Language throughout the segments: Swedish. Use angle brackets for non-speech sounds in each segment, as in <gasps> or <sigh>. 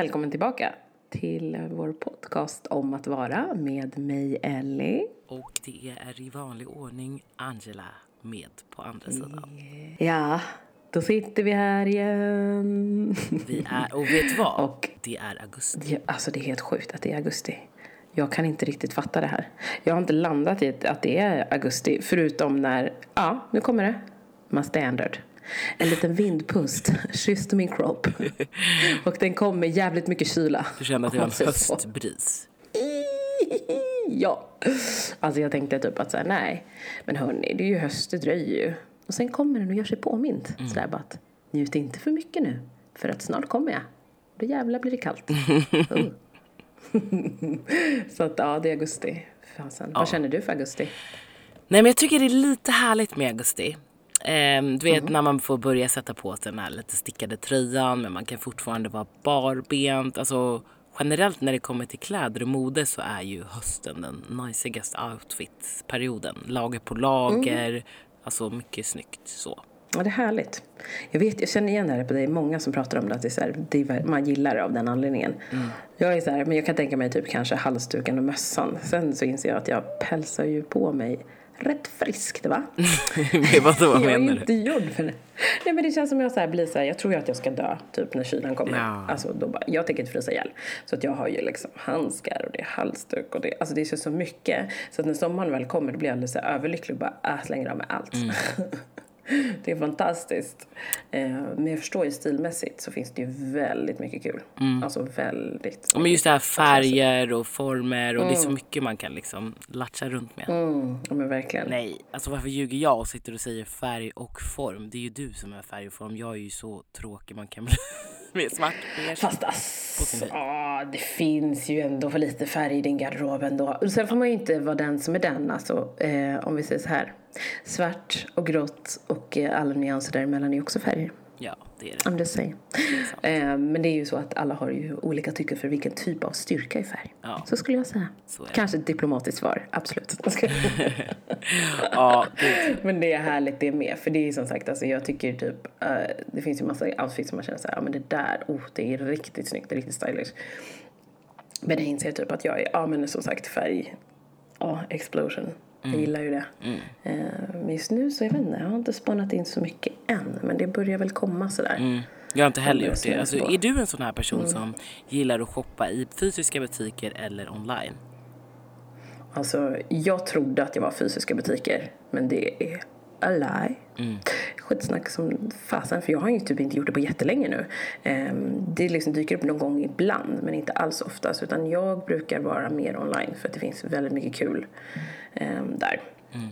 Välkommen tillbaka till vår podcast om att vara med mig Ellie. Och det är i vanlig ordning Angela med på andra sidan. Ja, då sitter vi här igen. Vi är, och vet vad? Och- det är augusti. Ja, alltså det är helt sjukt att det är augusti. Jag kan inte riktigt fatta det här. Jag har inte landat i att det är augusti förutom när, ja, nu kommer det. My standard. En liten vindpust <laughs> kysste min kropp. <laughs> Och den kom med jävligt mycket kyla. Du kände att det var en höstbris. <laughs> Ja. Alltså jag tänkte typ att så här, nej, men hörni, det är ju höst, det dröjer ju. Och sen kommer den och gör sig påmind. Sådär bara att, njut inte för mycket nu, för att snart kommer jag. Då jävlar blir det kallt. Oh. Så att ja, det är augusti. Fasen. Vad känner du för augusti? Nej men jag tycker det är lite härligt med augusti. Ehm, du Mm. vet när man får börja sätta på sig den här lite stickade tröjan men man kan fortfarande vara barbent. Alltså generellt när det kommer till kläder och mode så är ju hösten den najsigaste outfit-perioden. Lager på lager, Mm. alltså mycket snyggt så. Ja, det är härligt. Jag, vet, jag känner igen det här på det. är många som pratar om det. Att det är här, det är, man gillar det av den anledningen. Jag är så här, men jag kan tänka mig typ kanske halsduken och mössan. Sen så inser jag att jag pälsar ju på mig rätt friskt va? <laughs> Vadå, vad jag är menar du? inte gjord för det. Nej men det känns som jag så här blir så här, jag tror ju att jag ska dö typ när kylan kommer. Ja. Alltså då bara, jag tänker inte frysa ihjäl. Så att jag har ju liksom handskar och det är halsduk och det, alltså det är så, så mycket. Så att när sommaren väl kommer då blir jag alldeles överlycklig och bara äh, slänger av mig allt. Mm. <laughs> <laughs> det är fantastiskt. Eh, men jag förstår ju stilmässigt så finns det ju väldigt mycket kul. Alltså väldigt. Ja, men just det här färger och former och det är så mycket man kan liksom latcha runt med. Mm, ja men verkligen. Nej, alltså varför ljuger jag och sitter och säger färg och form? Det är ju du som är färg och form. Jag är ju så tråkig man kan bli. <laughs> med svart. Fast alltså, ja, det finns ju ändå för lite färg i din garderob ändå. Sen får man ju inte vara den som är den, alltså, eh, om vi säger så här. Svart och grått och eh, alla nyanser däremellan är också färger. Ja, det är det. I'm just saying. Eh, men det är ju så att alla har ju olika tycker för vilken typ av styrka i färg. Ja. Så skulle jag säga. Det. Kanske ett diplomatiskt svar, absolut. <laughs> Ja, gud. men det är härligt det med. För det är som sagt, alltså, jag tycker typ, eh, det finns ju massa outfits som man känner så här, ja men det där, oh, det är riktigt snyggt, det är riktigt stylish. Men jag inser typ att jag är, ja men som sagt färg, ja, explosion. Jag gillar ju det. Eh, men just nu så jag vet inte, jag har inte spånat in så mycket än. Men det börjar väl komma sådär. Mm. Jag har inte heller gjort det. Alltså, är du en sån här person som gillar att shoppa i fysiska butiker eller online? Alltså, jag trodde att jag var fysiska butiker, men det är a lie. Skitsnack som fasen, för jag har ju typ inte gjort det på jättelänge nu. Ehm, det liksom dyker upp någon gång ibland, men inte alls oftast. Utan jag brukar vara mer online, för att det finns väldigt mycket kul ehm, där.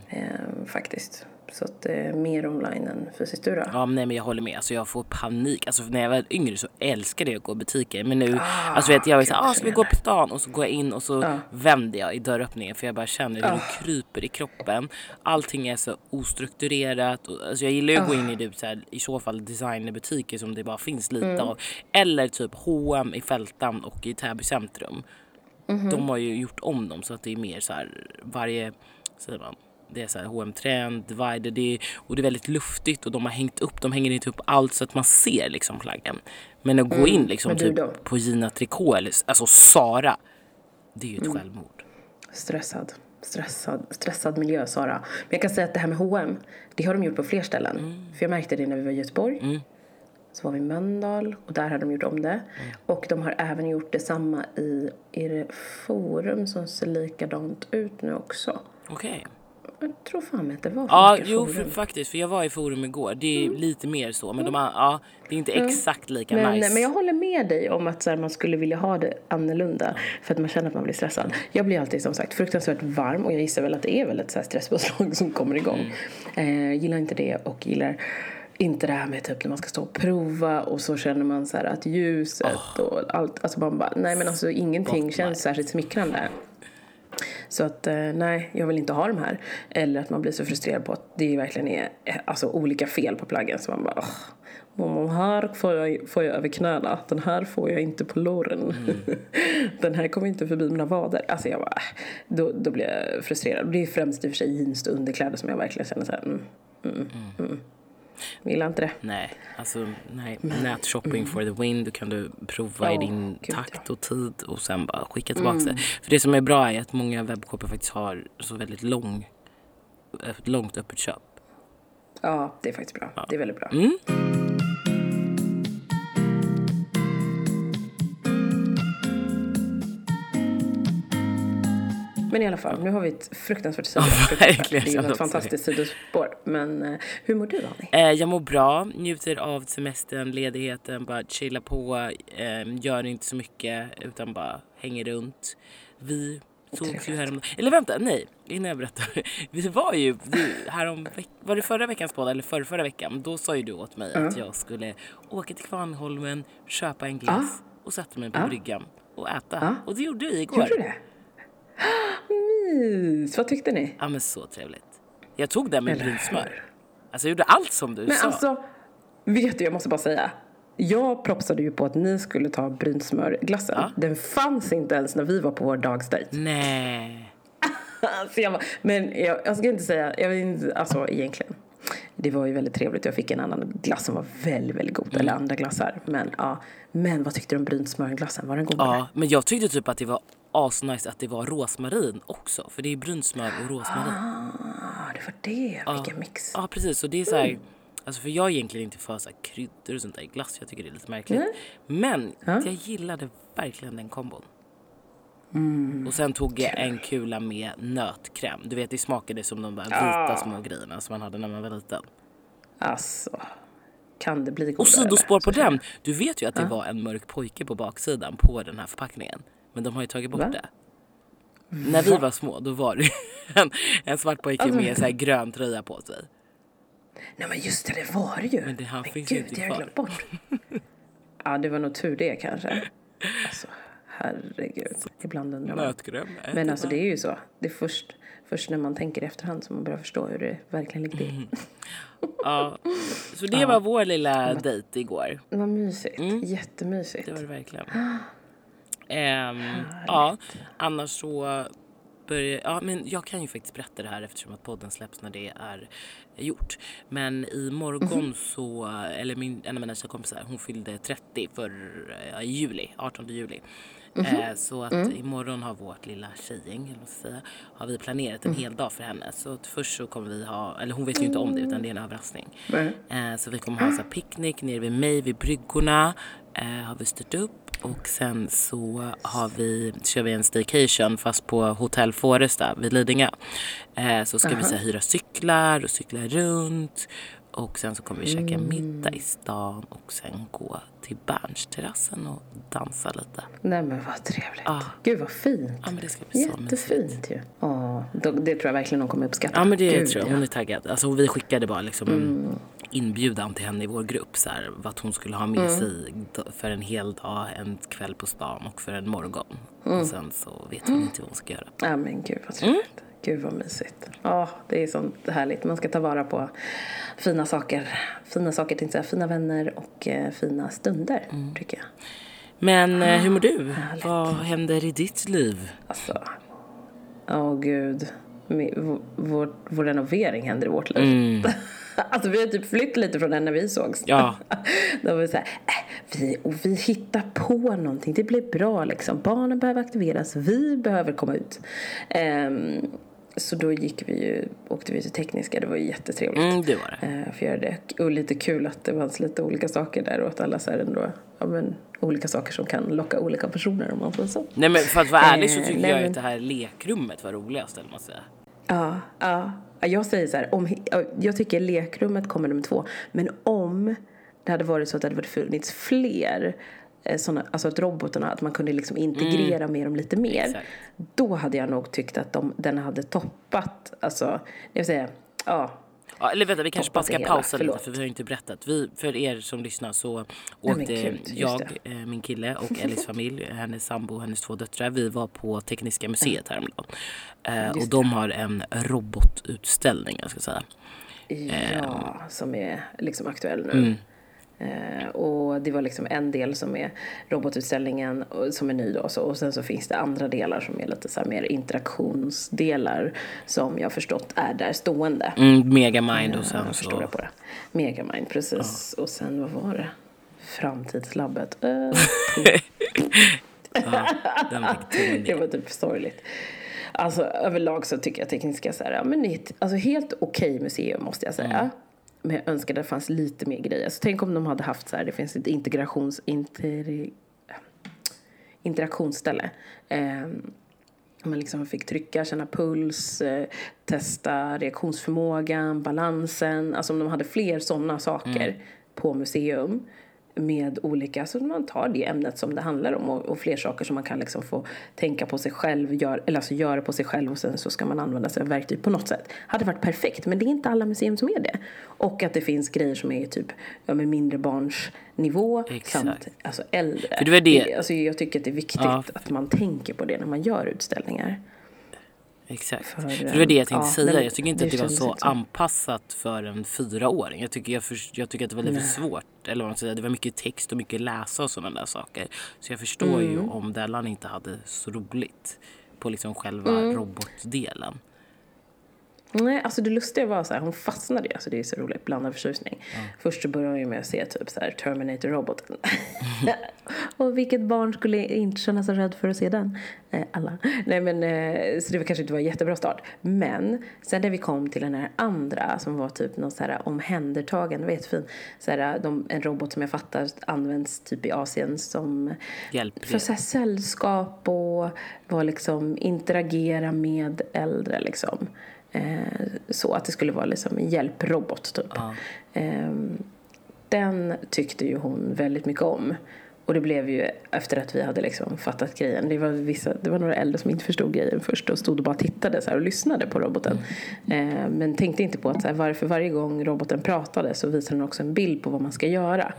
Ehm, faktiskt. Så att eh, mer online än fysiskt. Du då? Ja, nej, men jag håller med. Alltså, jag får panik. Alltså, när jag var yngre så älskade jag att gå i butiker. Men nu, alltså, vet, jag var såhär, ah, ska vi gå på stan? Och så går jag in och så vänder jag i dörröppningen för jag bara känner hur det kryper i kroppen. Allting är så ostrukturerat. Och, alltså, jag gillar ju att gå in i typ, så här, i så fall designerbutiker som det bara finns lite av. Eller typ H&M i Fältan och i Täby centrum. De har ju gjort om dem så att det är mer så här varje, säger man, det är så här H&M Trend, Divider, det är, och det är väldigt luftigt och de har hängt upp, de hänger inte upp allt så att man ser liksom plaggen. Men att gå in liksom typ då? på Gina Tricot eller alltså Sara, det är ju ett självmord. Stressad. Stressad, stressad miljö, Sara. Men jag kan säga att det här med H&M, det har de gjort på fler ställen. För jag märkte det när vi var i Göteborg. Så var vi i Mölndal och där hade de gjort om det. Och de har även gjort detsamma i, är det Forum som ser likadant ut nu också. Okej. Jag tror fan att det var Ja, jo för, faktiskt, för jag var i Forum igår. Det är lite mer så, men de har, ja, det är inte exakt lika Men, nice. men jag håller med dig om att så här, man skulle vilja ha det annorlunda för att man känner att man blir stressad. Jag blir alltid som sagt fruktansvärt varm och jag gissar väl att det är väl ett så här stresspåslag som kommer igång. Mm. Eh, gillar inte det och gillar inte det här med typ när man ska stå och prova och så känner man så att ljuset och allt, alltså man bara, nej men alltså ingenting Gott känns särskilt smickrande. Så att eh, nej, jag vill inte ha de här. Eller att man blir så frustrerad på att det verkligen är eh, alltså, olika fel på plaggen. Så man bara, "Åh, den här får jag, får jag över knäna. Den här får jag inte på låren. <laughs> den här kommer inte förbi mina vader. Alltså jag bara, äh, då, då blir jag frustrerad. Och det är främst i och för sig jeans och underkläder som jag verkligen känner så här, mm, mm, mm. Gillar inte det. Nej, alltså nej. Nätshopping for the win. Då kan du prova i Ja, din gud, takt och tid och sen bara skicka tillbaka det. För det som är bra är att många webbshoppar faktiskt har så väldigt lång, långt öppet köp. Ja, det är faktiskt bra. Det är väldigt bra. Mm. Men i alla fall, nu har vi ett fruktansvärt sidospår. verkligen, Det är ju ett fantastiskt sidospår. Men eh, hur mår du, Annie? Eh, jag mår bra, njuter av semestern, ledigheten, bara chilla på, eh, gör inte så mycket utan bara hänger runt. Vi sågs ju härom... Eller vänta, nej, innan jag berättar. <laughs> Vi var ju du, härom, var det förra veckans podd eller förra, förra veckan? Då sa ju du åt mig att jag skulle åka till Kvarnholmen, köpa en glass och sätta mig på bryggan och äta. Och det gjorde vi igår. Gjorde du det? <gasps> Mys! Vad tyckte ni? Ja men så trevligt. Jag tog den med Eller brynsmör. Alltså jag gjorde allt som du Men sa. alltså, vet du, jag måste bara säga. Jag propsade ju på att ni skulle ta brynsmörglassen. Ja. Den fanns inte ens när vi var på vår dagsdejt. Nej. <laughs> Alltså jag men jag, jag ska inte säga, jag inte, alltså egentligen. Det var ju väldigt trevligt. Jag fick en annan glass som var väldigt, väldigt god. Eller andra glassar. Men ja. Men vad tyckte du om brynsmörglassen? Var den god? Ja, men jag tyckte typ att det var asnice att det var rosmarin också. För det är brunsmör och rosmarin. Ah, det var det. Vilken mix. Ja, precis. Och det är så här, alltså för jag är egentligen inte för så här kryddor och sånt där i glass. Jag tycker det är lite märkligt. Men jag gillade verkligen den kombon. Mm. Och sen tog jag en kula med nötkräm. Du vet, det smakade som de där vita små grejerna som man hade när man var liten. Alltså. Kan det bli godare? Och sidospår på den. Du vet ju att det var en mörk pojke på baksidan på den här förpackningen. Men de har ju tagit bort Va? det. När vi var små då var det <laughs> en, en svart pojke Alltså- med så här grön tröja på sig. Nej men just det, det var det ju. Men det- han finns gud, inte har jag kvar. glömt bort. <laughs> ja, det var nog tur det kanske. <laughs> Alltså, herregud. Ibland undrar man. Nötkräm. Men alltså det är ju så. Det är först, först när man tänker i efterhand som man börjar förstå hur det verkligen ligger till. Mm. Ja, så det var vår lilla dejt igår. Var mysigt. Jättemysigt. Mm. Det var det verkligen. <gasps> <gasps> Ehm, ja, annars så börjar, ja men jag kan ju faktiskt berätta det här eftersom att podden släpps när det är gjort. Men i morgon så, eller min, en av mina kompisar hon fyllde 30 för ja, juli, 18 juli. Eh, så att imorgon har vårt lilla tjejgäng, eller säga, har vi planerat en hel dag för henne. Så att först så kommer vi ha, eller hon vet ju inte om det utan det är en överraskning. Eh, så vi kommer ha så här picknick nere vid mig vid bryggorna. Eh, har vi styrt upp. Och sen så har vi, kör vi en staycation fast på Hotell Foresta vid Lidingö. Eh, så ska vi så här, hyra cyklar och cykla runt. Och sen så kommer vi käka middag i stan och sen gå till Bernsterrassen och dansa lite. Nej men vad trevligt. Ja. Gud vad fint. Ja men det ska bli. Jättefint ju. Ja, det tror jag verkligen de kommer uppskatta. Ja men det Gud, tror jag. ja. Hon är taggad. Alltså, vi skickade bara liksom en inbjudan till henne i vår grupp. Så här, vad hon skulle ha med sig d- för en hel dag, en kväll på stan och för en morgon. Och sen så vet hon inte vad hon ska göra. Ja men gud vad trevligt. Gud vad mysigt. Ja, det är sånt härligt. Man ska ta vara på fina saker. Fina saker, tänkte jag. Fina vänner och eh, fina stunder, tycker jag. Men eh, hur mår du? Vad händer i ditt liv? Alltså, åh gud. Mi- Vår, vår, vår renovering händer i vårt liv. Mm. <laughs> <laughs> alltså vi har typ flytt lite från den när vi sågs. Ja. <laughs> Då var vi så här, äh, vi, och vi hittar på någonting. Det blir bra liksom. Barnen behöver aktiveras. Vi behöver komma ut. Ehm, så då gick vi ju, åkte vi till tekniska. Det var ju jättetrevligt. Mm, det var det. Eh, för göra det. Och lite kul att det fanns lite olika saker där och att alla så här ändå, ja men olika saker som kan locka olika personer om man får så. Nej men för att vara ärlig så Eh, tycker nej, jag men- att det här lekrummet var roligast eller man säger. Ja, ja. Ja, Jag säger så här, om, ja, jag tycker lekrummet kommer nummer två. Men om det hade varit så att det hade funnits fler eh, såna, alltså att robotarna, att man kunde liksom integrera med dem lite mer. Exakt. Då hade jag nog tyckt att de, den hade toppat, alltså, det vill säga, ja. Ja, eller vänta, vi kanske bara ska det hela, pausa lite för vi har ju inte berättat. Vi, för er som lyssnar så åkte gud, just jag, eh, min kille och <laughs> Ellis familj, hennes sambo och hennes två döttrar. Vi var på Tekniska museet häromdagen. Eh, och de har en robotutställning, jag ska säga. Ja, som är liksom aktuell nu. Mm. Eh, och det var liksom en del som är robotutställningen som är ny då. Så, och sen så finns det andra delar som är lite så här mer interaktionsdelar som jag förstått är där stående. Mm, Megamind och sen Jag så... jag på det. Megamind, precis. Och sen vad var det? Framtidslabbet. Eh, <laughs> Ja, den fick <laughs> det var typ sorgligt. Alltså överlag så tycker jag Tekniska så här, ja, men det är ett, alltså, helt okej museum måste jag säga. Men jag önskar det fanns lite mer grejer. Alltså, tänk om de hade haft så här, det finns ett integrations... Inter, interaktionsställe. Eh, man liksom fick trycka, känna puls, eh, testa reaktionsförmågan, balansen. Alltså om de hade fler sådana saker på museum med olika, så man tar det ämnet som det handlar om och, och fler saker som man kan liksom få tänka på sig själv, gör, eller alltså göra på sig själv och sen så ska man använda sig av verktyg på något sätt. Hade varit perfekt, men det är inte alla museum som är det. Och att det finns grejer som är typ ja, med mindre barns nivå Exakt. samt alltså äldre. För det var det- alltså, jag tycker att det är viktigt Ja. att man tänker på det när man gör utställningar. Exakt. För, För det var det jag tänkte ja, säga. men Jag tycker inte det att det var så så. anpassat för en fyraåring. Jag tycker, jag, för, jag tycker att det var lite svårt. Eller vad man säga. Det var mycket text och mycket läsa och sådana där saker. Så jag förstår ju Mm. om Dellan inte hade så roligt på liksom själva Mm. robotdelen. Nej, alltså det lustiga var så här, hon fastnade ju, alltså det är så roligt, blandad förtjusning. Först så började hon ju med att se typ så här Terminator-roboten. <laughs> och vilket barn skulle inte känna sig rädd för att se den? Eh, alla. Nej men, eh, så det var kanske inte var en jättebra start. Men sen när vi kom till den här andra som var typ någon så här omhändertagande, var jättefin. Så här, de, en robot som jag fattar används typ i Asien som Hjälp. för så här sällskap och var liksom interagera med äldre liksom. Eh, så att det skulle vara liksom en hjälprobot typ. Ja. Eh, den tyckte ju hon väldigt mycket om. Och det blev ju efter att vi hade liksom fattat grejen. Det var, vissa, det var några äldre som inte förstod grejen först och stod och bara tittade så och lyssnade på roboten. Eh, men tänkte inte på att så här, varför varje gång roboten pratade så visade den också en bild på vad man ska göra.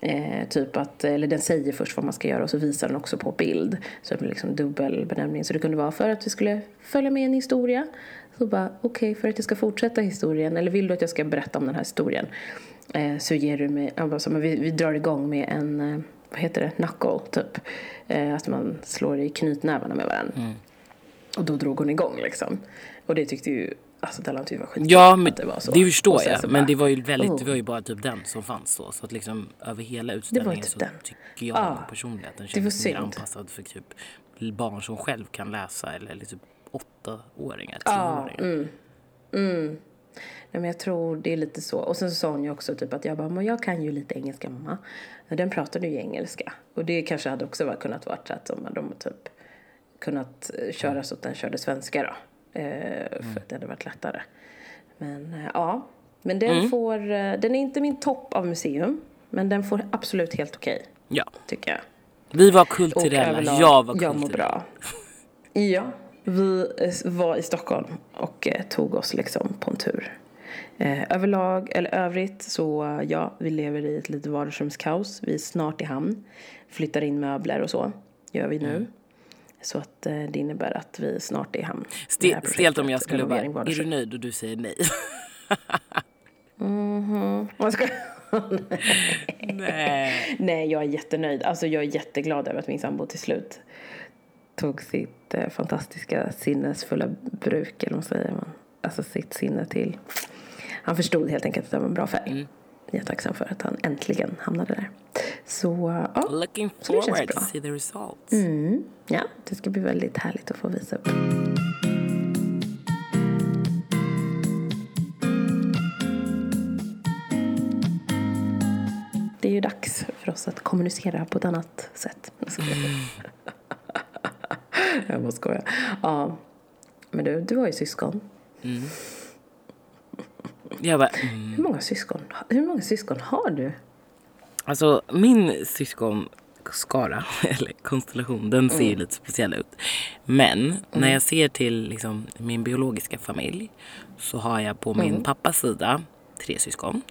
Eh, typ att, eller den säger först vad man ska göra och så visar den också på bild. Så det blir liksom dubbel benämning. Så det kunde vara för att vi skulle följa med en historia. Så bara, okej, för att jag ska fortsätta historien, eller vill du att jag ska berätta om den här historien? Eh, så ger du mig, ja, men vi, vi drar igång med en, eh, vad heter det, knuckle typ. Eh, att man slår i knytnävarna med varandra. Och då drog hon igång liksom. Och det tyckte ju, alltså tyckte det var skitkul Ja, men att det var så. det förstår jag. så Men bara, det var ju väldigt, oh. det var ju bara typ den som fanns då. Så att liksom över hela utställningen typ så den. tycker jag Ja. personligen att den känns mer anpassad för typ barn som själv kan läsa eller liksom åttaåringar, Ja, tioåringar. Nej, men jag tror det är lite så. Och sen så sa hon ju också typ att jag bara, men jag kan ju lite engelska mamma. Men den pratade ju engelska. Och det kanske hade också kunnat vara så att de, de typ kunnat eh, köra så att den körde svenska då. Eh, För att det hade varit lättare. Men eh, ja, men den får, eh, den är inte min topp av museum. Men den får absolut helt okej, Ja. tycker jag. Vi var kulturella, överlag, jag var jag kulturell. mår bra. Ja, vi eh, var i Stockholm och eh, tog oss liksom på en tur. Eh, överlag, eller övrigt, så ja, vi lever i ett litet vardagsrumskaos. Vi är snart i hamn. Flyttar in möbler och så, gör vi nu. Så att det innebär att vi snart är i hamn. Stelt om jag skulle vara, är du nöjd och du säger nej? Vad ska- <laughs> nej. <laughs> Nej, jag är jättenöjd. Alltså jag är jätteglad över att min sambo till slut tog sitt eh, fantastiska sinnesfulla bruk, eller vad säger man? Alltså sitt sinne till... Han förstod helt enkelt att det var en bra färg. Jag är tacksam för att han äntligen hamnade där. Så, ja. Looking Så det känns forward to bra. see the results. Mm, ja, det ska bli väldigt härligt att få visa upp. Det är ju dags för oss att kommunicera på ett annat sätt. Skojar. <laughs> <laughs> Jag bara skojar. Ja. Men du, du har ju syskon. Jag bara, mm. Hur många syskon, hur många syskon har du? Alltså min syskonskara, eller konstellation, den ser Mm. ju lite speciell ut. Men när jag ser till liksom, min biologiska familj så har jag på Mm. min pappas sida tre syskon.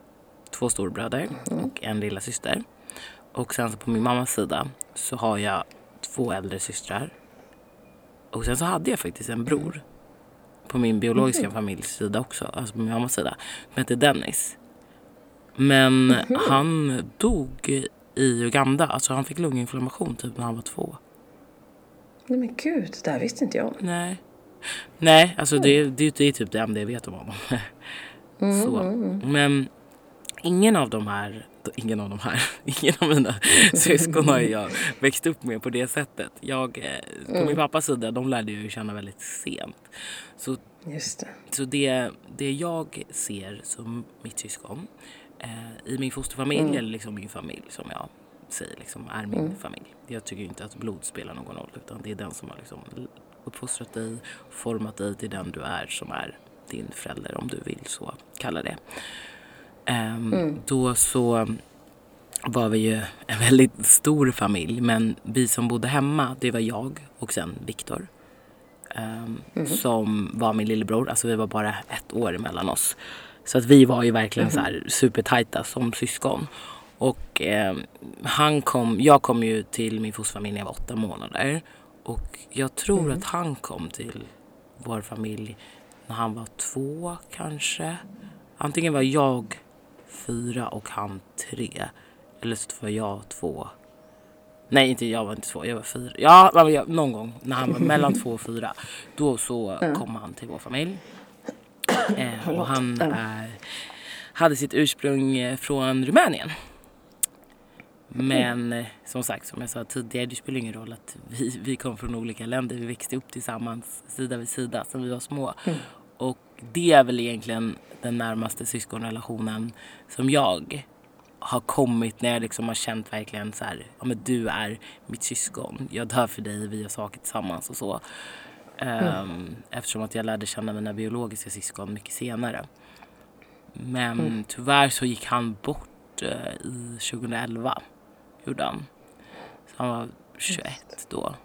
Två storbröder Mm. och en lilla syster. Och sen så på min mammas sida så har jag två äldre systrar. Och sen så hade jag faktiskt en bror på min biologiska Mhm. familjs sida också, alltså på min mammas sida, som hette Dennis. Men mm -hmm. han dog i Uganda. Alltså han fick lunginflammation typ när han var två. Nej men gud, det här visste inte jag. Nej. Nej, alltså mm. det, det, det är typ det enda jag vet om honom. <laughs> Mm, så. Mm, mm. Men ingen av de här, ingen av de här, <laughs> ingen av mina <laughs> syskon har jag växt upp med på det sättet. Jag, eh, på mm. min pappas sida, de lärde jag ju känna väldigt sent. Så, Just det. så det, det jag ser som mitt syskon eh, i min fosterfamilj mm. eller liksom min familj som jag säger liksom är min mm. familj. Jag tycker inte att blod spelar någon roll utan det är den som har liksom uppfostrat dig, format dig till den du är som är din förälder om du vill så kalla det. Um, mm. Då så var vi ju en väldigt stor familj men vi som bodde hemma det var jag och sen Viktor. Um, mm. Som var min lillebror, alltså vi var bara ett år emellan oss. Så att vi var ju verkligen mm. så här supertajta som syskon. Och eh, han kom, jag kom ju till min fosterfamilj när jag var åtta månader. Och jag tror mm. att han kom till vår familj när han var två kanske. Antingen var jag fyra och han tre. Eller så var jag två. Nej, inte jag var inte två, jag var fyra. Ja, någon gång när han var <laughs> mellan två och fyra. Då så mm. kom han till vår familj. <coughs> Eh, och han är, hade sitt ursprung eh, från Rumänien. Men eh, som sagt, som jag sa tidigare, det spelar ingen roll att vi, vi kom från olika länder. Vi växte upp tillsammans sida vid sida sen vi var små. Mm. Och det är väl egentligen den närmaste syskonrelationen som jag har kommit när jag liksom har känt verkligen så här, ja men du är mitt syskon. Jag dör för dig, vi har saker tillsammans och så. Mm. Um, eftersom att jag lärde känna mina biologiska syskon mycket senare. Men mm. tyvärr så gick han bort uh, i 2011. Gjorde han. Så han var 21 då.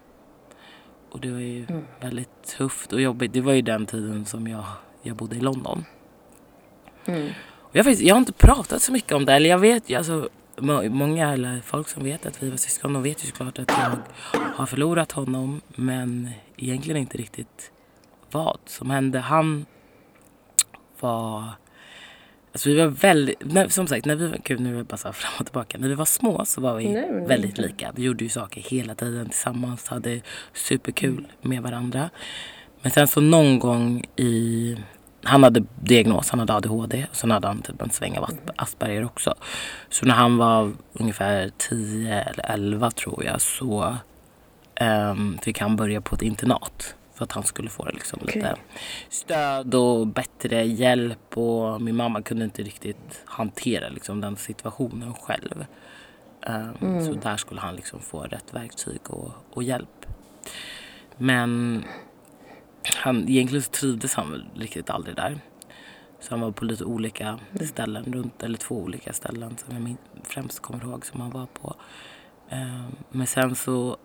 Och det var ju mm. väldigt tufft och jobbigt. Det var ju den tiden som jag, jag bodde i London. Mm. Jag, faktiskt, jag har inte pratat så mycket om det. Eller jag vet ju, alltså, många eller folk som vet att vi var syskon, de vet ju såklart att jag har förlorat honom. Men egentligen inte riktigt vad som hände. Han var... Alltså vi var väldigt, när, som sagt, när vi var, gud nu är det bara så fram och tillbaka. När vi var små så var vi Nej, väldigt lika. Vi gjorde ju saker hela tiden tillsammans, hade superkul med varandra. Men sen så någon gång i han hade diagnos, han hade ADHD och sen hade han typ en sväng av Asperger också. Så när han var ungefär 10 eller 11 tror jag så um, fick han börja på ett internat. För att han skulle få liksom okay. lite stöd och bättre hjälp. Och min mamma kunde inte riktigt hantera liksom den situationen själv. Um, mm. Så där skulle han liksom få rätt verktyg och, och hjälp. Men han, egentligen så trivdes han väl riktigt aldrig där. Så han var på lite olika ställen, runt, eller två olika ställen som jag främst kommer ihåg som han var på. Um, men sen så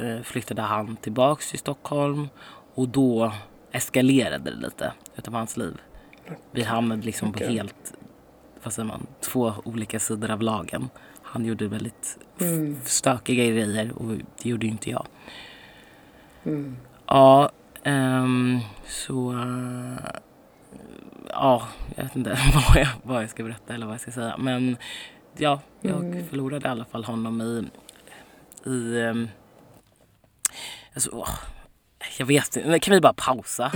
uh, flyttade han tillbaks till Stockholm och då eskalerade det lite utav hans liv. Vi hamnade liksom på helt, vad säger man, två olika sidor av lagen. Han gjorde väldigt mm. stökiga grejer och det gjorde ju inte jag. Mm. Ja, Um, så uh, ja, jag vet inte <laughs> vad jag, vad jag ska berätta eller vad jag ska säga. Men ja, jag mm. förlorade i alla fall honom i, i um, alltså, oh, jag vet inte, kan vi bara pausa?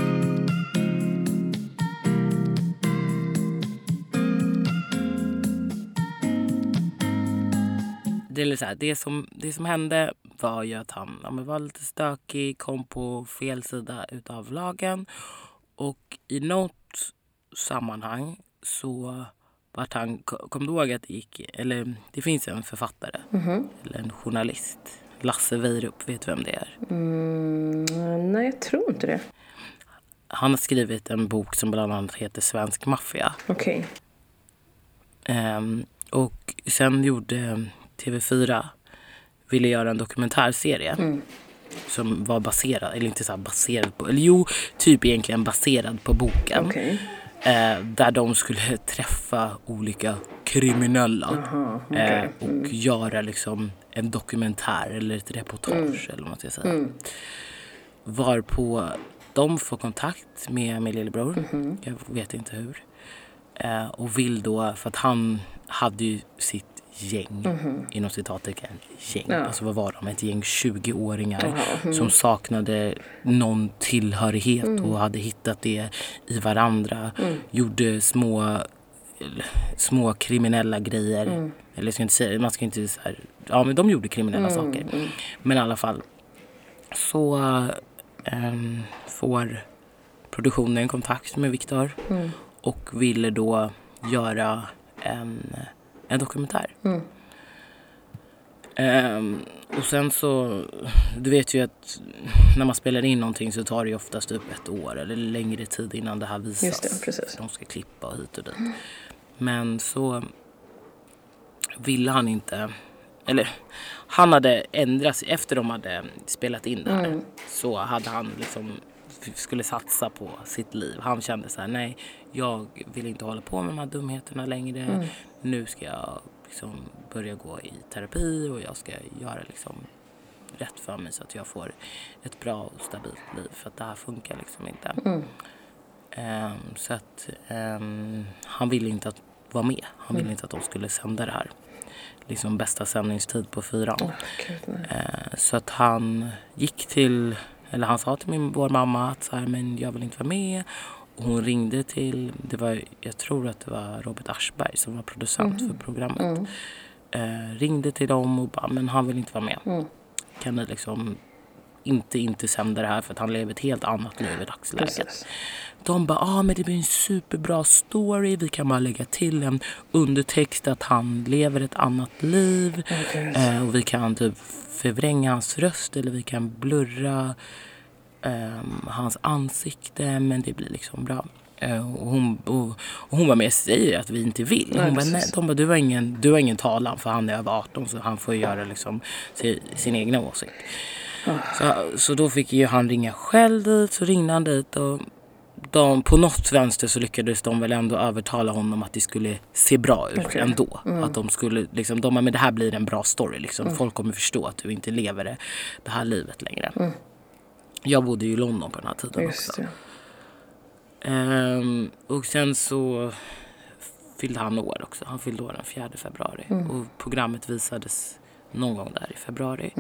Det, är så här, det, som, det som hände var ju att han ja, var lite stökig, kom på fel sida utav lagen. Och i något sammanhang så vart han, kom du ihåg att det gick, eller det finns en författare, mm -hmm. eller en journalist, Lasse Weirup, vet du vem det är? Mm, nej, jag tror inte det. Han har skrivit en bok som bland annat heter Svensk maffia. Okej. Okay. Um, ehm, och sen gjorde TV4 ville göra en dokumentärserie. Mm. Som var baserad, eller inte så baserad på, eller jo, typ egentligen baserad på boken. Okay. Eh, där de skulle <laughs> träffa olika kriminella Aha, okay. eh, och mm. göra liksom en dokumentär eller ett reportage mm. eller vad man ska säga. Mm. Varpå de får kontakt med min lillebror. Mm -hmm. Jag vet inte hur. Eh, och vill då, för att han hade ju sitt gäng, Mhm. inom citattecken, gäng. Ja. Alltså vad var de? Ett gäng 20-åringar Jaha, mm. som saknade någon tillhörighet Mm. och hade hittat det i varandra. Gjorde små, små kriminella grejer. Mm. Eller ska inte säga, man ska inte här, ja men de gjorde kriminella Mm, saker. Men i alla fall så ehm, får produktionen kontakt med Viktor Mm. och ville då göra en, en dokumentär. Mm. Ehm, och sen så, du vet ju att när man spelar in någonting så tar det ju oftast upp ett år eller längre tid innan det här visas. Just det, precis. De ska klippa och hit och dit. Men så ville han inte, eller han hade ändrat sig efter de hade spelat in det här. Mm. Så hade han liksom skulle satsa på sitt liv. Han kände så här, nej, jag vill inte hålla på med de här dumheterna längre. Mm. Nu ska jag liksom börja gå i terapi och jag ska göra liksom rätt för mig så att jag får ett bra och stabilt liv. För att det här funkar liksom inte. Mm. Ehm, så att ehm, han ville inte att vara med. Han Mm. ville inte att de skulle sända det här. Liksom bästa sändningstid på fyran. Nej. Eh, Så att han gick till, eller han sa till min, vår mamma att så här, men jag vill inte vara med. Hon ringde till, det var, jag tror att det var Robert Aschberg som var producent för programmet. Mm. Eh, ringde till dem och bara, men han vill inte vara med. Mm. Kan ni liksom inte, inte sända det här för att han lever ett helt annat liv i dagsläget. Precis. De bara, ah, men det blir en superbra story. Vi kan bara lägga till en undertext att han lever ett annat liv. Gud. Eh, och vi kan typ förvränga hans röst eller vi kan blurra ehm, hans ansikte. Men det blir liksom bra. Eh, och, hon, och, och hon var med säger att vi inte vill. Nej, Hon bara, nej, de bara, du har, ingen, du har ingen talan för han är över 18 så han får göra liksom sin, sin egna åsikt. Så, så då fick ju han ringa själv dit, så ringde han dit och de, på något vänster så lyckades de väl ändå övertala honom att det skulle se bra ut Okej. ändå. Att de skulle, liksom, de men det här blir en bra story liksom. Folk kommer förstå att du inte lever det, det här livet längre. Jag bodde ju i London på den här tiden Just också. Ehm, och sen så fyllde han år också. Han fyllde år den 4 februari. Och programmet visades någon gång där i februari.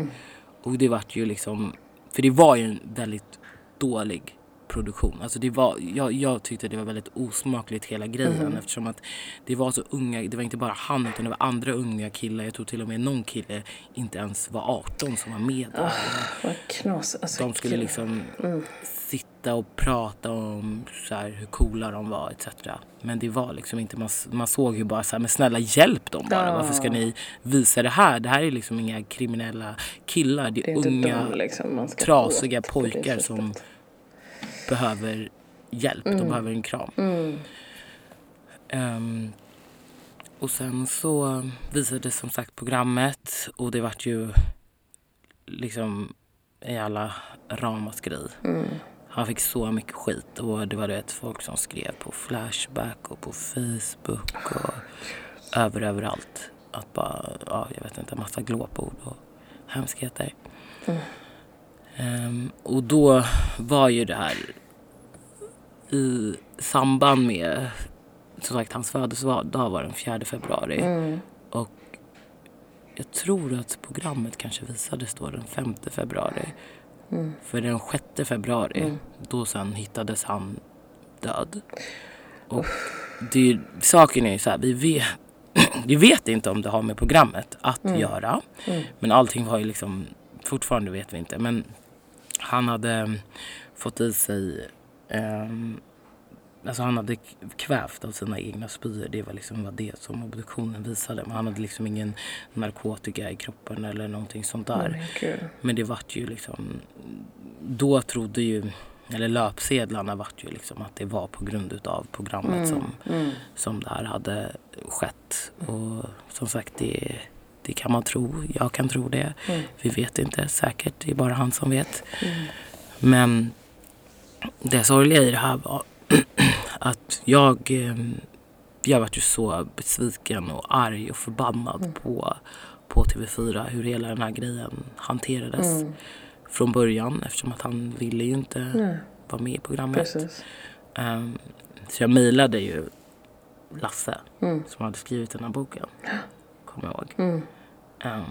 Och det vart ju liksom, för det var ju en väldigt dålig produktion. Alltså det var, jag, jag tyckte det var väldigt osmakligt hela grejen eftersom att det var så unga, det var inte bara han utan det var andra unga killar. Jag tror till och med någon kille inte ens var 18 som var med där. Vad knas. Alltså, De skulle liksom sitta och prata om så här, hur coola de var etc. Men det var liksom inte, man, man såg ju bara så här, men snälla hjälp dem bara. Ja. Varför ska ni visa det här? Det här är liksom inga kriminella killar. Det är, Det är unga liksom trasiga pojkar som behöver hjälp. De behöver en kram. Mm. Ehm, och sen så visades som sagt programmet och det vart ju liksom i alla ramaskri. Mm. Han fick så mycket skit och det var det folk som skrev på Flashback och på Facebook och över överallt. Att bara, ja jag vet inte, massa glåpord och hemskheter. Ehm, och då var ju det här i samband med som sagt hans födelsedag var den 4 februari. Mm. Och jag tror att programmet kanske visades då den 5 februari. Mm. För den 6 februari, då sen hittades han död. Och det är, saken är ju så här, vi vet, <clears throat> vi vet inte om det har med programmet att göra. Mm. Men allting var ju liksom, fortfarande vet vi inte. Men han hade mm, fått i sig ehm, Alltså han hade kvävt av sina egna spyor. Det var liksom var det som obduktionen visade. Men han hade liksom ingen narkotika i kroppen eller någonting sånt där. Men gud. Men det vart ju liksom... Då trodde ju... Eller löpsedlarna vart ju liksom att det var på grund utav programmet som, Mm. som det här hade skett. Och som sagt, det, det kan man tro. Jag kan tro det. Mm. Vi vet inte säkert. Det är bara han som vet. Men det sorgliga i det här var <clears throat> att jag, eh, jag var ju så besviken och arg och förbannad på, på TV4 hur hela den här grejen hanterades Mm. från början eftersom att han ville ju inte vara med i programmet. Ehm, så jag mejlade ju Lasse Mm. som hade skrivit den här boken. Kommer jag ihåg. Mm. Ehm,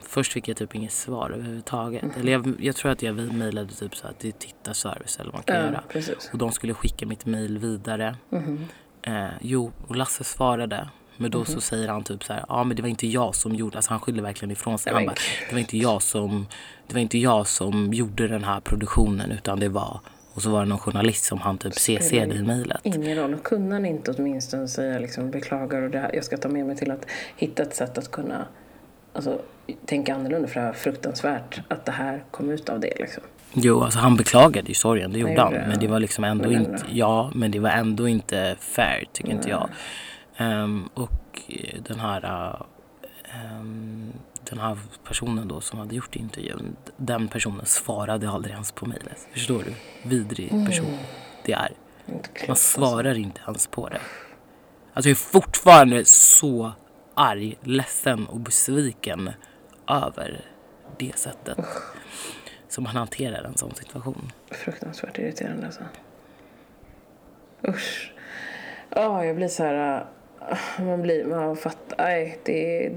först fick jag typ inget svar överhuvudtaget. Mm. Eller jag, jag tror att jag mejlade typ så att det är tittarservice eller vad man kan Ja, göra. precis. Och de skulle skicka mitt mejl vidare. Mhm. Eh, jo, och Lasse svarade. Men då Mhm. så säger han typ så här, ja men det var inte jag som gjorde, alltså han skyller verkligen ifrån sig. Han bara, det var inte jag som, det var inte jag som gjorde den här produktionen utan det var, och så var det någon journalist som han typ CC'ade i mejlet. Ingen roll. Kunde han inte åtminstone säga liksom, beklagar och det här, jag ska ta med mig till att hitta ett sätt att kunna alltså, tänka annorlunda för det var fruktansvärt att det här kom ut av det liksom. Jo, alltså han beklagade ju sorgen, det gjorde han. det, Men det var liksom ändå Men inte, ja, men det var ändå inte fair tycker inte jag. Ehm, och eh, den här, uh, ehm, den här personen då som hade gjort intervjun, den personen svarade aldrig ens på mejlet. Förstår du? Vidrig person det är. Man svarar inte ens på det. Alltså jag är fortfarande så arg, ledsen och besviken över det sättet som han hanterar en sån situation. Fruktansvärt irriterande alltså. Usch. Ja, jag blir så här... äh, Man blir... Man fattar... Nej, det är,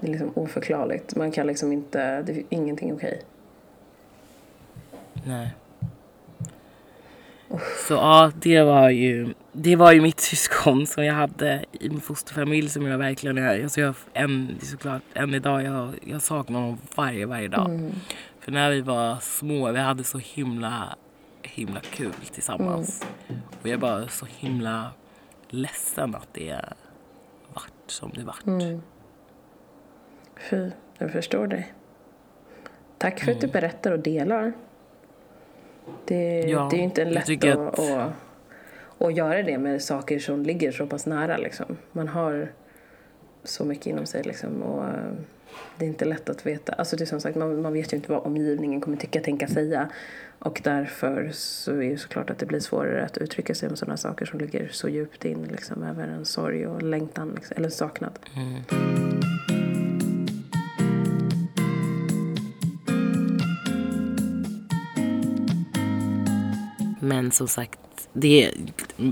det är liksom oförklarligt. Man kan liksom inte... Det är ingenting okej. Nej. Så ja, det var ju det var ju mitt <laughs> syskon som jag hade i min fosterfamilj som jag verkligen är. Alltså jag, än, såklart, än idag, jag, jag saknar honom varje, varje dag. Mm. För när vi var små, vi hade så himla, himla kul tillsammans. Och jag är bara så himla ledsen att det vart som det vart. Mm. Fy, jag förstår dig. Tack för att du berättar och delar. Det, Mm. Ja, det är ju inte jag lätt att, att, och göra det med saker som ligger så pass nära. Liksom. Man har så mycket inom sig liksom, och eh, det är inte lätt att veta. Alltså det är som sagt, man, man vet ju inte vad omgivningen kommer tycka, tänka, säga. Och därför så är det såklart att det blir svårare att uttrycka sig om sådana saker som ligger så djupt in liksom, över en sorg och längtan liksom, eller saknad. Mm. Men som sagt, det,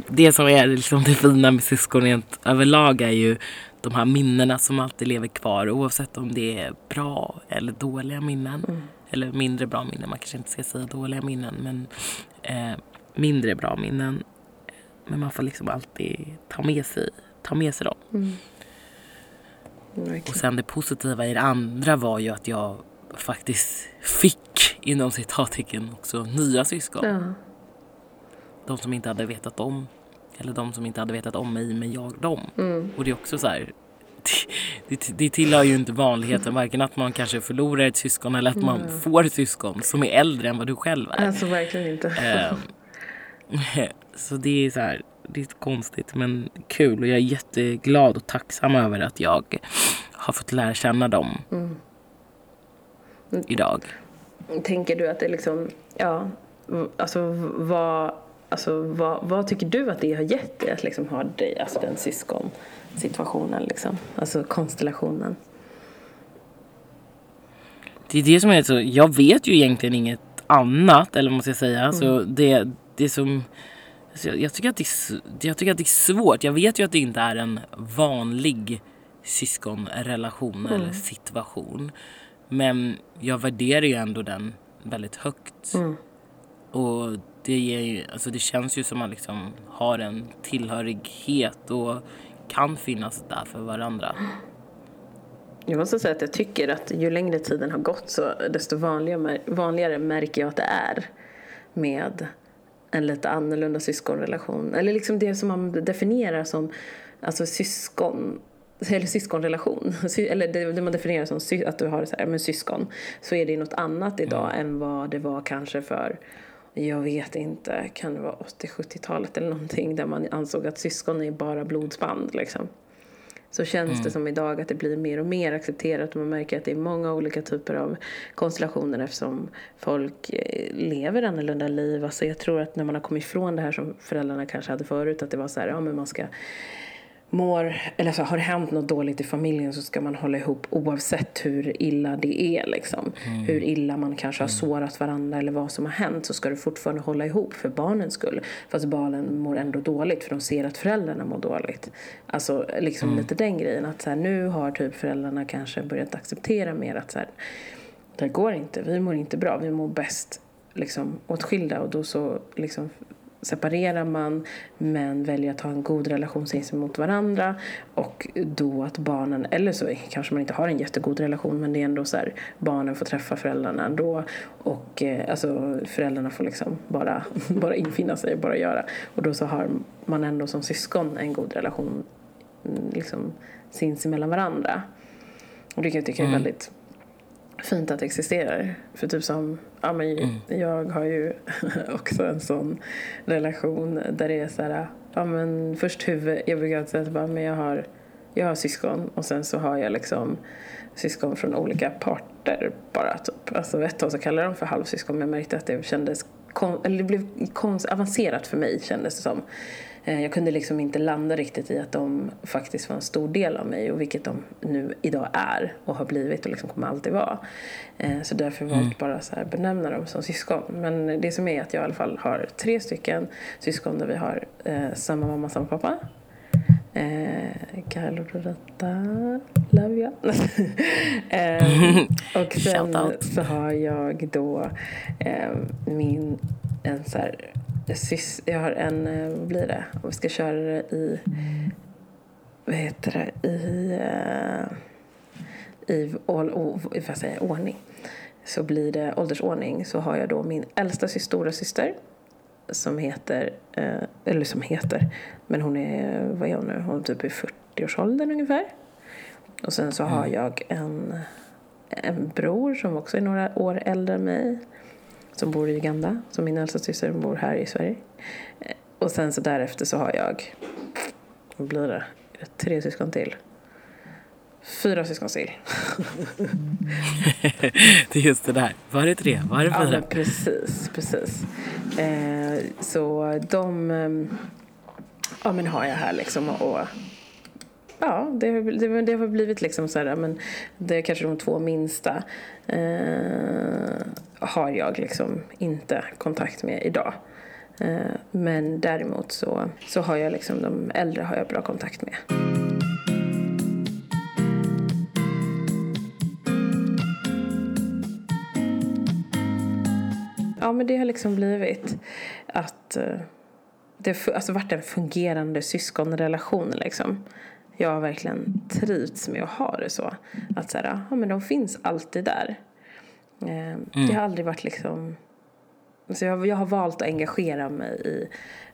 det som är liksom det fina med syskon rent överlag är ju de här minnena som alltid lever kvar oavsett om det är bra eller dåliga minnen. Eller mindre bra minnen, man kanske inte ska säga dåliga minnen men eh, mindre bra minnen. Men man får liksom alltid ta med sig, ta med sig dem. Och Verkligen. sen det positiva i det andra var ju att jag faktiskt fick inom citattecken också nya syskon. Ja. De som inte hade vetat om. Eller de som inte hade vetat om mig, men jag dem. Mm. Och det är också så här. <laughs> Det, det, tillhör ju inte vanligheten. Varken att man kanske förlorar ett syskon eller att man får ett syskon som är äldre än vad du själv är. Alltså verkligen inte. Ehm, <laughs> så det är så här. Det är konstigt men kul. Och jag är jätteglad och tacksam över att jag har fått lära känna dem. Idag. Tänker du att det liksom, ja, alltså vad, alltså vad, vad tycker du att det har gett dig att liksom ha dig, alltså den syskonsituationen liksom, alltså konstellationen? Det är det som är så, jag vet ju egentligen inget annat eller vad man ska säga. Så det, det som, alltså jag, jag, tycker att det är, jag tycker att det är svårt. Jag vet ju att det inte är en vanlig syskonrelation eller situation. Men jag värderar ju ändå den väldigt högt. Och det, ger ju, alltså det känns ju som att man liksom har en tillhörighet och kan finnas där för varandra. Jag måste säga att jag tycker att ju längre tiden har gått så desto vanligare, vanligare märker jag att det är med en lite annorlunda syskonrelation. Eller liksom det som man definierar som alltså syskon eller syskonrelation, Sy- eller det, man definierar som att du har så här, men syskon, så är det något annat idag än vad det var kanske för, jag vet inte, kan det vara 80-70-talet eller någonting där man ansåg att syskon är bara blodsband liksom så känns det som idag att det blir mer och mer accepterat och man märker att det är många olika typer av konstellationer eftersom folk eh, lever annorlunda liv. Alltså jag tror att när man har kommit ifrån det här som föräldrarna kanske hade förut att det var så här, ja men man ska mår, eller så har det hänt något dåligt i familjen så ska man hålla ihop oavsett hur illa det är. Liksom. Mm. Hur illa man kanske har sårat varandra eller vad som har hänt så ska du fortfarande hålla ihop för barnens skull. Fast barnen mår ändå dåligt för de ser att föräldrarna mår dåligt. Alltså liksom mm. lite den grejen att så här, nu har typ föräldrarna kanske börjat acceptera mer att så här, det går inte, vi mår inte bra, vi mår bäst liksom åtskilda och då så liksom separerar man men väljer att ha en god relation mot varandra och då att barnen, eller så kanske man inte har en jättegod relation men det är ändå så här, barnen får träffa föräldrarna ändå och eh, alltså föräldrarna får liksom bara, <laughs> bara infinna sig och bara göra och då så har man ändå som syskon en god relation mm, liksom sinsemellan varandra och det kan jag tycka är mm. väldigt fint att det existerar. För typ som, ja men mm. jag har ju <laughs> också en sån relation där det är så här, ja men först huvud, jag brukar säga att bara, men jag har, jag har syskon och sen så har jag liksom syskon från olika parter bara typ. Alltså ett tag så kallade jag dem för halvsyskon men jag märkte att det kändes, eller det blev konst, avancerat för mig kändes det som. Eh, jag kunde liksom inte landa riktigt i att de faktiskt var en stor del av mig och vilket de nu idag är och har blivit och liksom kommer alltid vara. Eh, så därför mm. bara så här benämna dem som syskon. Men det som är att jag i alla fall har tre stycken syskon där vi har eh, samma mamma, samma pappa. Eh, Carlo Doretta, love you. <laughs> eh, och <laughs> sen så har jag då eh, min en så här, jag har en, eh, vad blir det? Om vi ska köra det i, vad heter det, i, uh, i, all, oh, vad säger, ordning. Så blir det åldersordning så har jag då min äldsta stora syster som heter, uh, eller som heter, men hon är, vad är hon nu? Hon är typ i 40-årsåldern ungefär. Och sen så har mm. jag en, en bror som också är några år äldre än mig som bor i Uganda. Så min äldsta syster bor här i Sverige. Eh, och sen så därefter så har jag, vad blir det, tre syskon till. Fyra syskon till. <laughs> det är just det där. Var det tre? Var det fyra? Ja, precis, precis. Eh, så de eh, ja, men har jag här liksom. Och, ja, det, det, det har blivit liksom så här, men det är kanske de två minsta. Eh, har jag liksom inte kontakt med idag. Eh, men däremot så, så har jag liksom de äldre har jag bra kontakt med. Ja men det har liksom blivit att eh, det har alltså varit en fungerande syskonrelation liksom. Jag har verkligen trivts med att ha det så. Att så här, ja men de finns alltid där. Eh, mm. Det har aldrig varit liksom... Så jag, jag har valt att engagera mig i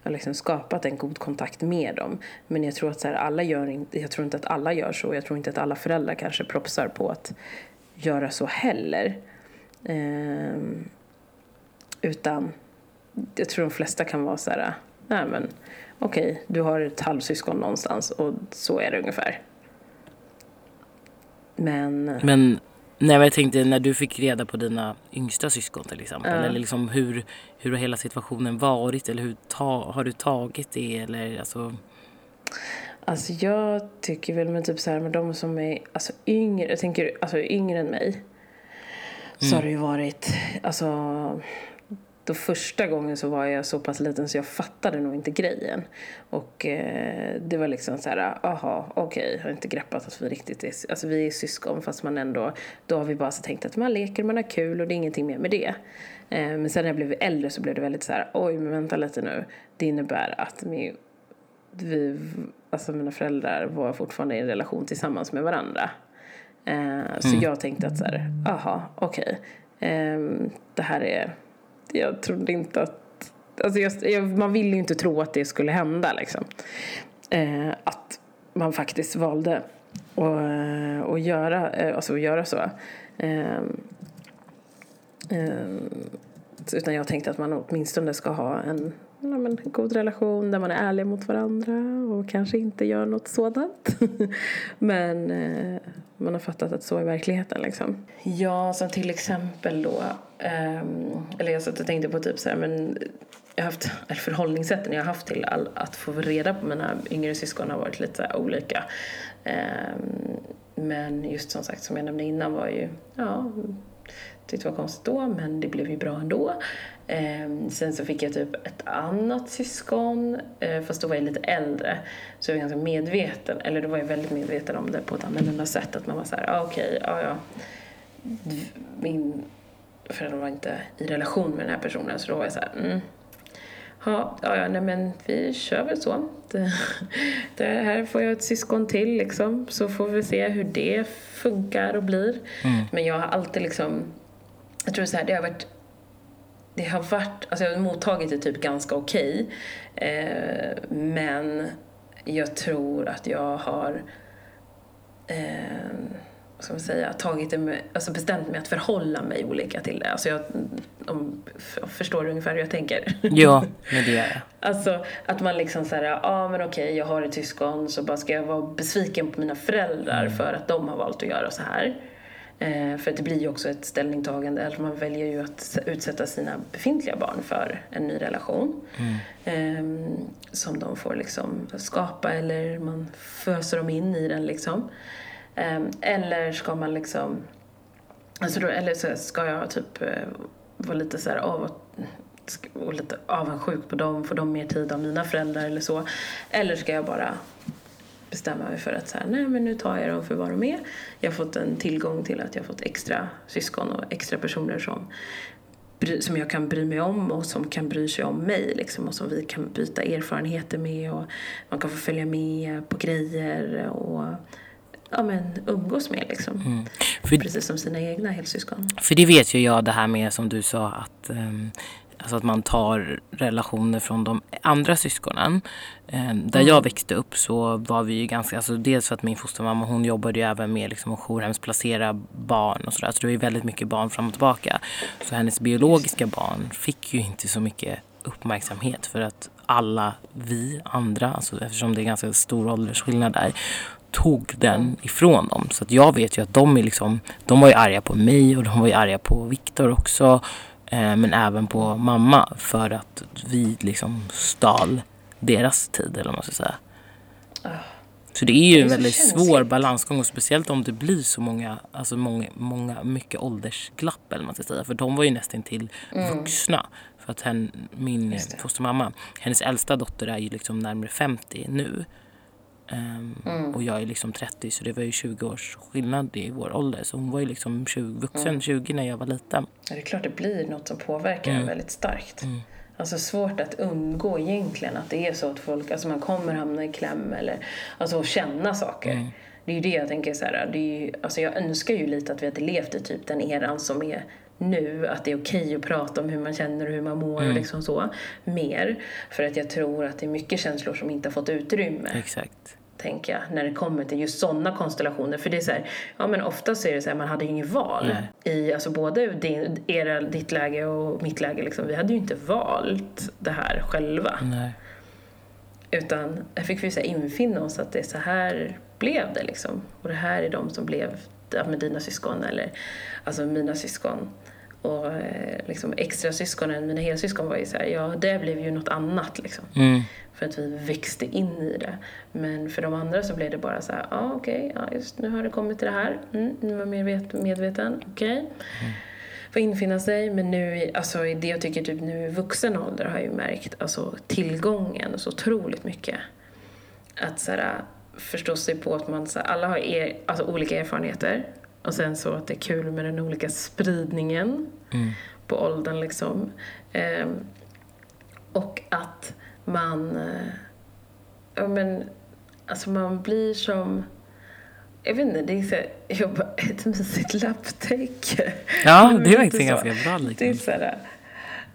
och liksom skapat en god kontakt med dem. Men jag tror att så här, alla gör inte, jag tror inte att alla gör så. Jag tror inte att alla föräldrar kanske propsar på att göra så heller. Eh, utan jag tror de flesta kan vara så här, nej men okej, okay, du har ett halvsyskon någonstans och så är det ungefär. Men... Men Nej men jag tänkte när du fick reda på dina yngsta syskon till exempel. Uh. Eller liksom hur, hur har hela situationen varit? Eller hur ta, har du tagit det? Eller alltså... Alltså jag tycker väl med typ så här med de som är alltså yngre, jag tänker alltså yngre än mig. Så mm. har det ju varit, alltså då första gången så var jag så pass liten så jag fattade nog inte grejen. Och eh, det var liksom så här, aha, okej, okay, har inte greppat att vi riktigt är, alltså vi är syskon fast man ändå, då har vi bara så tänkt att man leker, man har kul och det är ingenting mer med det. Eh, men sen när jag blev äldre så blev det väldigt så här, oj men vänta lite nu, det innebär att min, vi, alltså mina föräldrar var fortfarande i en relation tillsammans med varandra. Eh, så mm. jag tänkte att så här, aha, okej, okay, eh, det här är jag trodde inte att... Alltså jag, jag, man ville ju inte tro att det skulle hända liksom. Eh, att man faktiskt valde att, eh, att, göra, eh, alltså att göra så. Eh, eh, utan jag tänkte att man åtminstone ska ha en ja, men, god relation där man är ärlig mot varandra och kanske inte gör något sådant. <laughs> men eh, man har fattat att så är verkligheten liksom. Ja, som till exempel då, eh, eller jag satt och tänkte på typ så här, men jag har haft, <laughs> eller förhållningssätten jag har haft till all, att få reda på mina yngre syskon har varit lite olika. Eh, men just som sagt, som jag nämnde innan var ju, ja, tyckte det var konstigt då, men det blev ju bra ändå. Ehm, sen så fick jag typ ett annat syskon, eh, fast då var jag lite äldre. Så jag var ganska medveten, eller då var jag väldigt medveten om det på ett annorlunda sätt. Att man var såhär, ah, okej, okay, ja ja. Min förälder var inte i relation med den här personen, så då var jag såhär, mm, Ja, ja, nej men vi kör väl så. Det, det, här får jag ett syskon till liksom, så får vi se hur det funkar och blir. Mm. Men jag har alltid liksom, jag tror så här, det har varit det har varit, alltså jag har mottagit det typ ganska okej. Okay, eh, men jag tror att jag har eh, ska man säga, tagit det alltså bestämt mig att förhålla mig olika till det. Alltså jag, om, förstår du ungefär hur jag tänker? Ja, <laughs> men det gör jag. Alltså att man liksom säger, ja ah, men okej, jag har ett syskon så bara ska jag vara besviken på mina föräldrar mm. för att de har valt att göra så här. Eh, för det blir ju också ett ställningstagande, eller man väljer ju att utsätta sina befintliga barn för en ny relation. Mm. Eh, som de får liksom skapa eller man föser dem in i den liksom. Ehm, eller ska man liksom, alltså då, eller så ska jag typ eh, vara lite så här av och lite avundsjuk på dem, får de mer tid av mina föräldrar eller så. Eller ska jag bara bestämma mig för att så här, nej men nu tar jag dem för vad de är. Jag har fått en tillgång till att jag har fått extra syskon och extra personer som, som jag kan bry mig om och som kan bry sig om mig liksom, och som vi kan byta erfarenheter med och man kan få följa med på grejer och ja, men, umgås med. Liksom. Mm. För, Precis som sina egna helsyskon. För det vet ju jag det här med som du sa att um, Alltså att man tar relationer från de andra syskonen. Um, där mm. jag växte upp så var vi ju ganska, alltså dels för att min fostermamma hon jobbade ju även med liksom att jourhemsplacera barn och sådär. Så det var ju väldigt mycket barn fram och tillbaka. Så hennes biologiska barn fick ju inte så mycket uppmärksamhet för att alla vi andra, alltså eftersom det är ganska stor åldersskillnad där, tog den ifrån dem. Så att jag vet ju att de är liksom, de var ju arga på mig och de var ju arga på Viktor också. Eh, men även på mamma för att vi liksom stal deras tid eller vad man ska säga. Ah. Så det är ju en väldigt svår balansgång och speciellt om det blir så många, alltså många, många mycket åldersglapp eller man ska säga. För de var ju nästan till mm. vuxna. För att hen, min fostermamma, hennes äldsta dotter är ju liksom närmare 50 nu. Um, mm. Och jag är liksom 30 så det var ju 20 års skillnad i vår ålder. Så hon var ju liksom 20, vuxen mm. 20 när jag var liten. Ja, det är klart det blir något som påverkar mm. en väldigt starkt. Mm. Alltså svårt att undgå egentligen att det är så att folk, alltså man kommer hamna i kläm eller alltså känna saker. Mm. Det är ju det jag tänker så här, det är ju, alltså jag önskar ju lite att vi hade levt i typ den eran som är nu, att det är okej okay att prata om hur man känner och hur man mår mm. och liksom så, mer. För att jag tror att det är mycket känslor som inte har fått utrymme. Exakt tänker jag, när det kommer till just sådana konstellationer. För det är så här, ja men oftast är det så här, man hade ju inget val. Nej. I, alltså både din, era, ditt läge och mitt läge liksom, vi hade ju inte valt det här själva. Nej. Utan jag fick vi så här infinna oss att det är så här blev det liksom. Och det här är de som blev med dina syskon eller alltså mina syskon. Och eh, liksom extra syskonen, mina helsyskon var ju så här, ja det blev ju något annat liksom. Mm. För att vi växte in i det. Men för de andra så blev det bara så här, ja ah, okej, okay, ja just nu har det kommit till det här. Mm, nu är man mer medveten, okej. Okay. Mm. Får infinna sig. Men nu, alltså det jag tycker typ nu i vuxen ålder har jag ju märkt, alltså tillgången så otroligt mycket. Att så här, förstå sig på att man, så här, alla har er, alltså, olika erfarenheter. Och sen så att det är kul med den olika spridningen mm. på åldern liksom. Um, och att man, eh, ja men, alltså man blir som, jag vet inte, det är så, jag ett mysigt lapptäcke. Ja, <laughs> det är verkligen ganska bra liknelse det är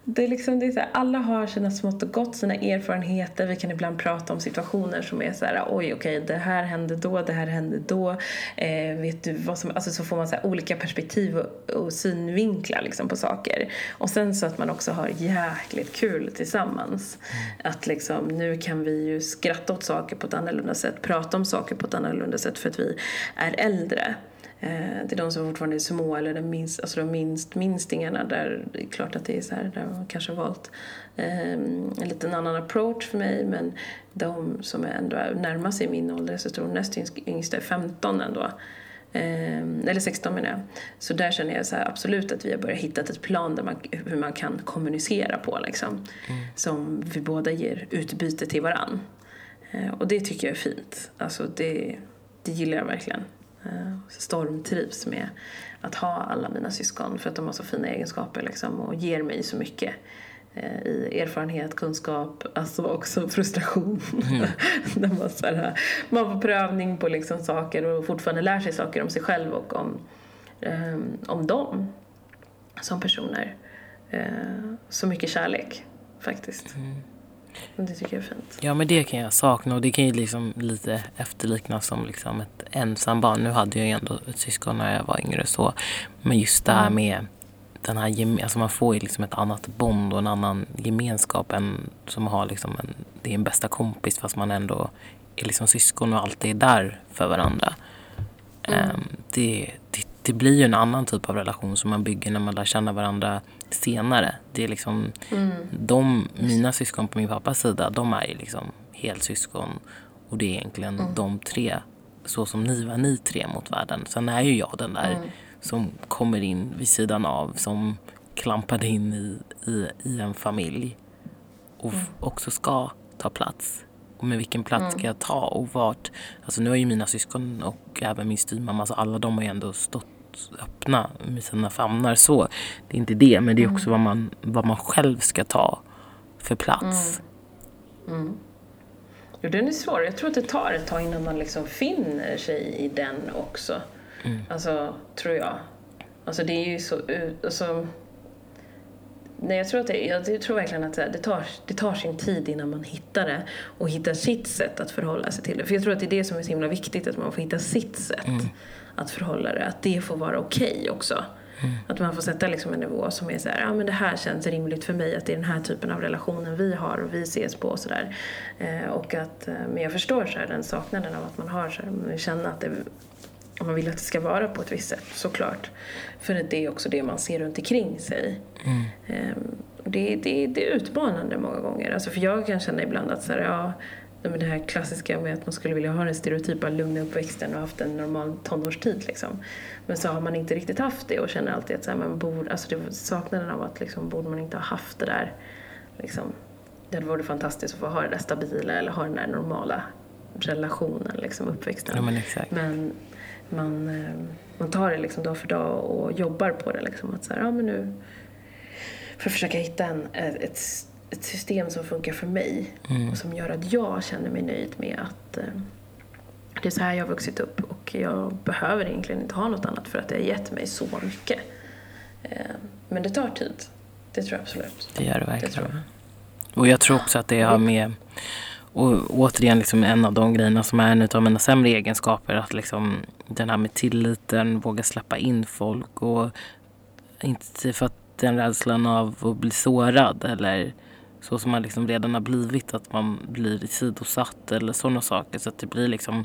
liksom, det är så här, alla har sina smått och gott, sina erfarenheter. Vi kan ibland prata om situationer som är så här, oj okej, det här hände då, det här hände då. Eh, vet du vad som, alltså så får man så här, olika perspektiv och, och synvinklar liksom på saker. Och sen så att man också har jäkligt kul tillsammans. Mm. Att liksom, nu kan vi ju skratta åt saker på ett annorlunda sätt, prata om saker på ett annorlunda sätt för att vi är äldre. Det är de som fortfarande är små eller de minst, alltså de minst minstingarna där det är klart att det är så här, där man kanske har valt en liten annan approach för mig men de som är ändå närmar sig min ålder, så tror näst yngsta är 15 ändå. eller 16 menar jag. Så där känner jag så här, absolut att vi har börjat hitta ett plan där man, hur man kan kommunicera på liksom. Mm. Som vi båda ger utbyte till varann. och det tycker jag är fint. Alltså det, det gillar jag verkligen. Eh, stormtrivs med att ha alla mina syskon för att de har så fina egenskaper liksom, och ger mig så mycket eh, i erfarenhet, kunskap, alltså också frustration. Mm. <laughs> När man, så här, man får prövning på liksom saker och fortfarande lär sig saker om sig själv och om, um, om dem som personer. Uh, så mycket kärlek faktiskt. Mm. Det tycker jag är fint. Ja, men det kan jag sakna och det kan ju liksom lite efterliknas som liksom ett ensam barn. Nu hade jag ju ändå ett syskon när jag var yngre så. Men just det här mm. med den här, alltså man får ju liksom ett annat bond och en annan gemenskap än som har liksom en, det är en bästa kompis fast man ändå är liksom syskon och alltid är där för varandra. Mm. Um, det, det, det, blir ju en annan typ av relation som man bygger när man lär känna varandra senare. Det är liksom, mm. de, mina syskon på min pappas sida, de är ju liksom helsyskon och det är egentligen mm. de tre, så som ni var ni tre mot världen. Sen är ju jag den där mm. som kommer in vid sidan av, som klampade in i, i, i en familj och mm. också ska ta plats. Och med vilken plats mm. ska jag ta och vart? Alltså nu har ju mina syskon och även min styvmamma, alltså alla de har ju ändå stått öppna med sina famnar så. Det är inte det, men det är också mm. vad, man, vad man själv ska ta för plats. Mm. Mm. Jo, den är svår. Jag tror att det tar ett tag innan man liksom finner sig i den också. Mm. Alltså, tror jag. Alltså det är ju så... Alltså, nej, jag tror, att det, jag tror verkligen att det tar, det tar sin tid innan man hittar det och hittar sitt sätt att förhålla sig till det. För jag tror att det är det som är så himla viktigt, att man får hitta sitt sätt. Mm att förhålla det, att det får vara okej okay också. Mm. Att man får sätta liksom en nivå som är så här, ja men det här känns rimligt för mig att det är den här typen av relationen vi har och vi ses på och sådär. Eh, och att, eh, men jag förstår så här, den saknaden av att man har så här, man känner att det, om man vill att det ska vara på ett visst sätt, såklart. För att det är också det man ser runt omkring sig. Mm. Eh, det, det, det är utmanande många gånger. Alltså för jag kan känna ibland att så här, ja, men det här klassiska med att man skulle vilja ha den stereotypa lugna uppväxten och haft en normal tonårstid. Liksom. Men så har man inte riktigt haft det och känner alltid att så här, man borde, alltså det saknaden av att liksom, borde man inte ha haft det där. Liksom, det varit fantastiskt att få ha det där stabila eller ha den där normala relationen, liksom, uppväxten. Ja, men, men man, eh, man tar det liksom dag för dag och jobbar på det. Liksom, att så här, ja, men nu, för att försöka hitta en, ett ett system som funkar för mig mm. och som gör att jag känner mig nöjd med att eh, det är så här jag har vuxit upp och jag behöver egentligen inte ha något annat för att det har gett mig så mycket. Eh, men det tar tid. Det tror jag absolut. Det gör det verkligen. Det jag. Och jag tror också att det har med och återigen liksom en av de grejerna som är en av mina sämre egenskaper. Att liksom den här med tilliten, våga släppa in folk och inte för att den rädslan av att bli sårad eller så som man liksom redan har blivit, att man blir sidosatt eller sådana saker. Så att det blir liksom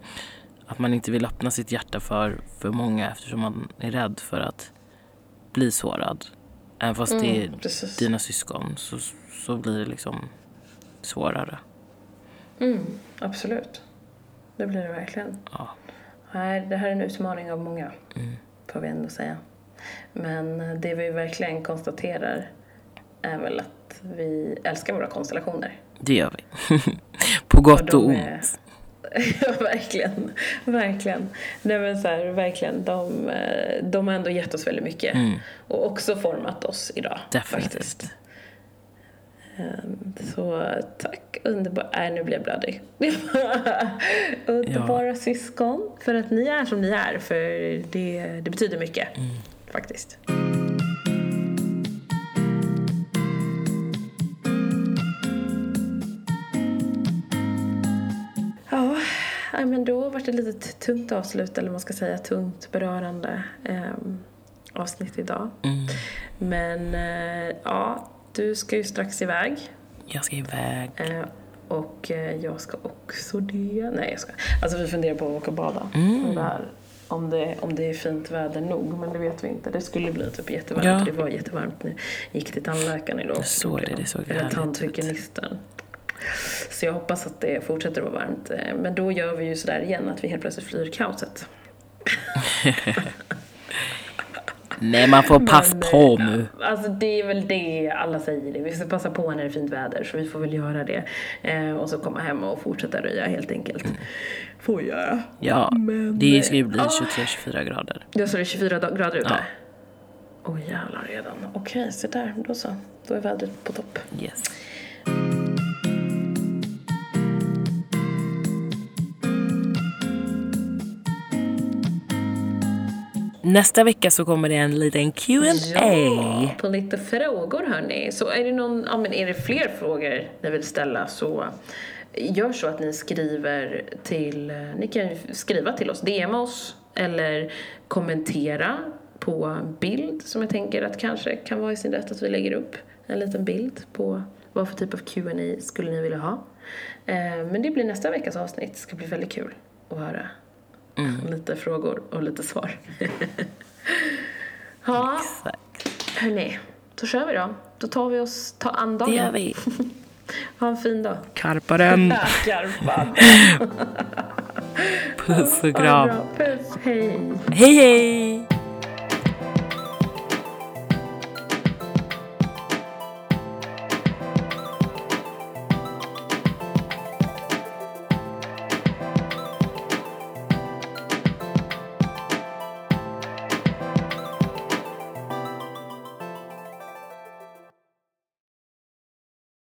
att man inte vill öppna sitt hjärta för, för många eftersom man är rädd för att bli sårad. Även fast mm, det är precis. dina syskon så, så blir det liksom svårare. Mm, absolut. Det blir det verkligen. Ja. Det här är en utmaning av många, mm. får vi ändå säga. Men det vi verkligen konstaterar är väl att vi älskar våra konstellationer. Det gör vi. <laughs> På gott och, och ont. Ja, <laughs> verkligen. Verkligen. Nej, men så här, verkligen. De, eh, de har ändå gett oss väldigt mycket. Mm. Och också format oss idag. Definitivt. Faktiskt. Ehm, så tack, underbara... Nej, nu blir jag blödig. <laughs> underbara ja. syskon. För att ni är som ni är. För det, det betyder mycket, mm. faktiskt. Ja, men då var det ett litet tungt avslut, eller man ska säga tungt berörande eh, avsnitt idag. Mm. Men eh, ja, du ska ju strax iväg. Jag ska iväg. Eh, och eh, jag ska också det. Nej, jag ska. Alltså vi funderar på att åka och bada. Mm. Det här om det, om det är fint väder nog, men det vet vi inte. Det skulle bli typ jättevarmt, Ja. det var jättevarmt när jag gick till tandläkaren idag. Jag såg det, det såg härligt ut. tandhygienisten. Så jag hoppas att det fortsätter att vara varmt. Eh, Men då gör vi ju sådär igen, att vi helt plötsligt flyr kaoset. <laughs> Nej, man får pass Men, på eh, nu. Alltså det är väl det alla säger det. Vi ska passa på när det är fint väder så vi får väl göra det. Eh, och så komma hem och fortsätta röja helt enkelt. Får vi göra. Ja, Men, det ska ju bli ah. 23-24 grader. Jag står det 24 da- grader ute? Ja. Åh jävlar redan. Okej, så där. Då så. Då är vädret på topp. Yes. Nästa vecka så kommer det en liten Q&A. på lite frågor hörni. Så är det någon, ja men är det fler frågor ni vill ställa så gör så att ni skriver till, ni kan ju skriva till oss, DM oss eller kommentera på en bild som jag tänker att kanske kan vara i sin rätt att vi lägger upp en liten bild på vad för typ av Q&A skulle ni vilja ha. Eh, men det blir nästa veckas avsnitt, det ska bli väldigt kul att höra lite frågor och lite svar. <laughs> ja, Exakt. Hörni, då kör vi då. Då tar vi oss, ta an Det gör vi. <laughs> Ha en fin dag. Karpa den. <laughs> Karpan. Puss och kram. Puss, hej. Hej hej!